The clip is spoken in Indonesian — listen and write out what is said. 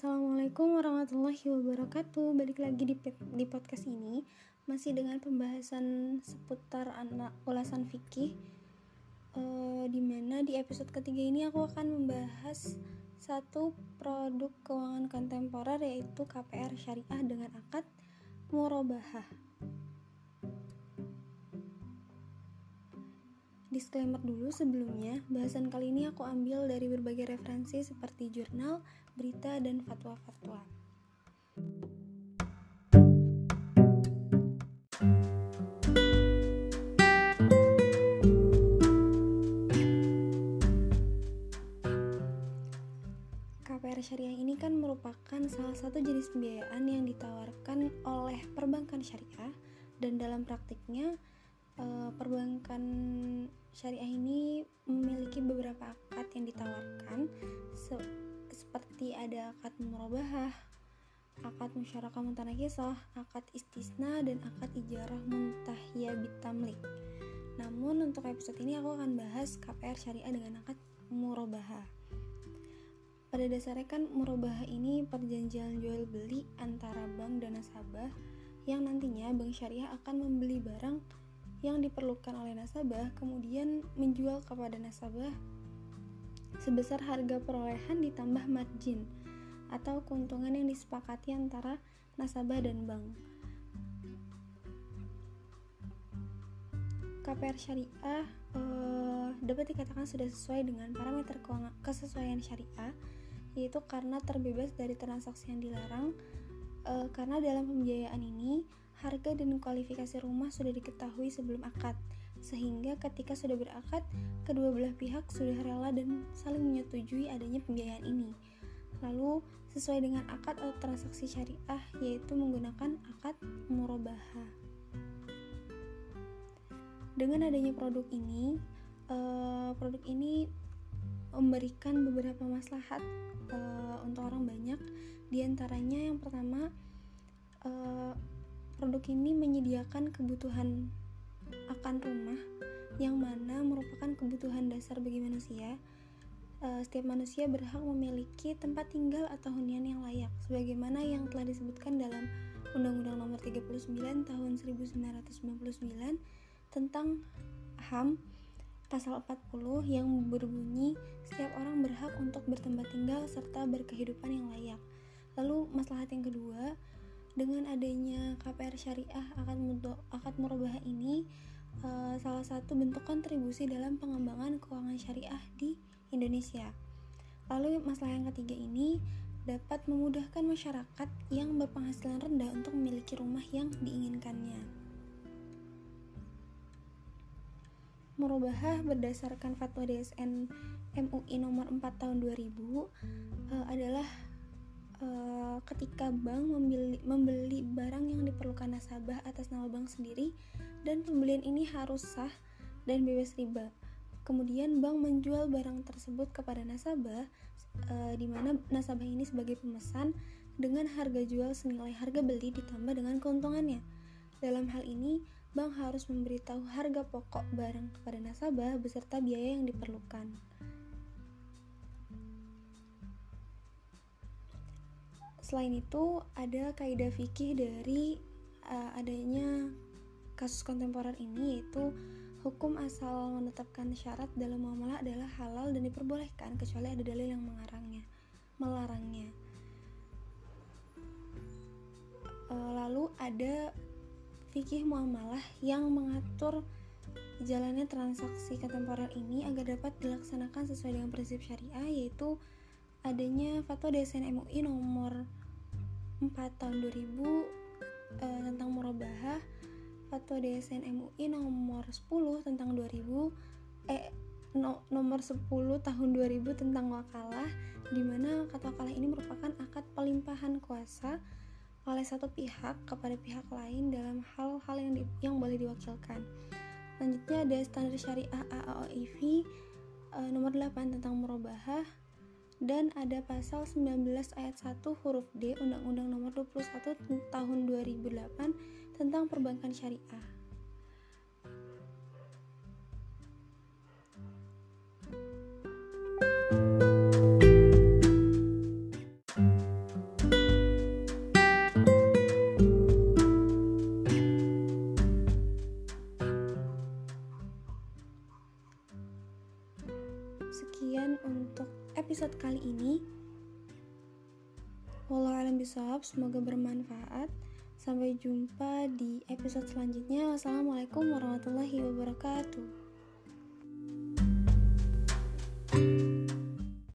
Assalamualaikum warahmatullahi wabarakatuh. Balik lagi di di podcast ini masih dengan pembahasan seputar anak ulasan fikih. Uh, di mana di episode ketiga ini aku akan membahas satu produk keuangan kontemporer yaitu KPR syariah dengan akad murabahah. Disclaimer dulu sebelumnya, bahasan kali ini aku ambil dari berbagai referensi seperti jurnal, berita, dan fatwa-fatwa. KPR syariah ini kan merupakan salah satu jenis pembiayaan yang ditawarkan oleh perbankan syariah dan dalam praktiknya eh, perbankan syariah ini memiliki beberapa akad yang ditawarkan se seperti ada akad murabahah, akad musyarakah mutanakisah, akad istisna dan akad ijarah muntahiyah bitamlik. Namun untuk episode ini aku akan bahas KPR syariah dengan akad murabahah. Pada dasarnya kan murabahah ini perjanjian jual beli antara bank dan nasabah yang nantinya bank syariah akan membeli barang yang diperlukan oleh nasabah kemudian menjual kepada nasabah sebesar harga perolehan ditambah margin atau keuntungan yang disepakati antara nasabah dan bank. KPR syariah eh, dapat dikatakan sudah sesuai dengan parameter kesesuaian syariah yaitu karena terbebas dari transaksi yang dilarang eh, karena dalam pembiayaan ini harga dan kualifikasi rumah sudah diketahui sebelum akad, sehingga ketika sudah berakad, kedua belah pihak sudah rela dan saling menyetujui adanya pembiayaan ini. Lalu, sesuai dengan akad atau transaksi syariah, yaitu menggunakan akad murabahah. Dengan adanya produk ini, uh, produk ini memberikan beberapa maslahat uh, untuk orang banyak. Di antaranya yang pertama, uh, Produk ini menyediakan kebutuhan akan rumah yang mana merupakan kebutuhan dasar bagi manusia. Uh, setiap manusia berhak memiliki tempat tinggal atau hunian yang layak sebagaimana yang telah disebutkan dalam Undang-Undang Nomor 39 Tahun 1999 tentang HAM pasal 40 yang berbunyi setiap orang berhak untuk bertempat tinggal serta berkehidupan yang layak. Lalu maslahat yang kedua, dengan adanya KPR syariah akan akad murabah ini uh, salah satu bentuk kontribusi dalam pengembangan keuangan syariah di Indonesia. Lalu masalah yang ketiga ini dapat memudahkan masyarakat yang berpenghasilan rendah untuk memiliki rumah yang diinginkannya. Murabahah berdasarkan fatwa DSN MUI nomor 4 tahun 2000 uh, eh, adalah uh, ketika bank membeli, membeli barang yang diperlukan nasabah atas nama bank sendiri dan pembelian ini harus sah dan bebas riba. Kemudian bank menjual barang tersebut kepada nasabah uh, di mana nasabah ini sebagai pemesan dengan harga jual senilai harga beli ditambah dengan keuntungannya. Dalam hal ini, bank harus memberitahu harga pokok barang kepada nasabah beserta biaya yang diperlukan. Selain itu, ada kaidah fikih dari uh, adanya kasus kontemporer ini yaitu hukum asal menetapkan syarat dalam muamalah adalah halal dan diperbolehkan kecuali ada dalil yang mengarangnya, melarangnya. Uh, lalu ada fikih muamalah yang mengatur jalannya transaksi kontemporer ini agar dapat dilaksanakan sesuai dengan prinsip syariah yaitu adanya fatwa DSN MUI nomor 4 tahun 2000 uh, eh, tentang murabahah Fatwa DSN MUI nomor 10 tentang 2000 eh no, nomor 10 tahun 2000 tentang wakalah di mana kata wakalah ini merupakan akad pelimpahan kuasa oleh satu pihak kepada pihak lain dalam hal-hal yang di, yang boleh diwakilkan. Selanjutnya ada standar syariah AAOIV uh, nomor 8 tentang murabahah dan ada pasal 19 ayat 1 huruf D Undang-Undang Nomor 21 Tahun 2008 tentang perbankan syariah. Sekian untuk episode kali ini. Walau alam bisawab, semoga bermanfaat. Sampai jumpa di episode selanjutnya. Wassalamualaikum warahmatullahi wabarakatuh.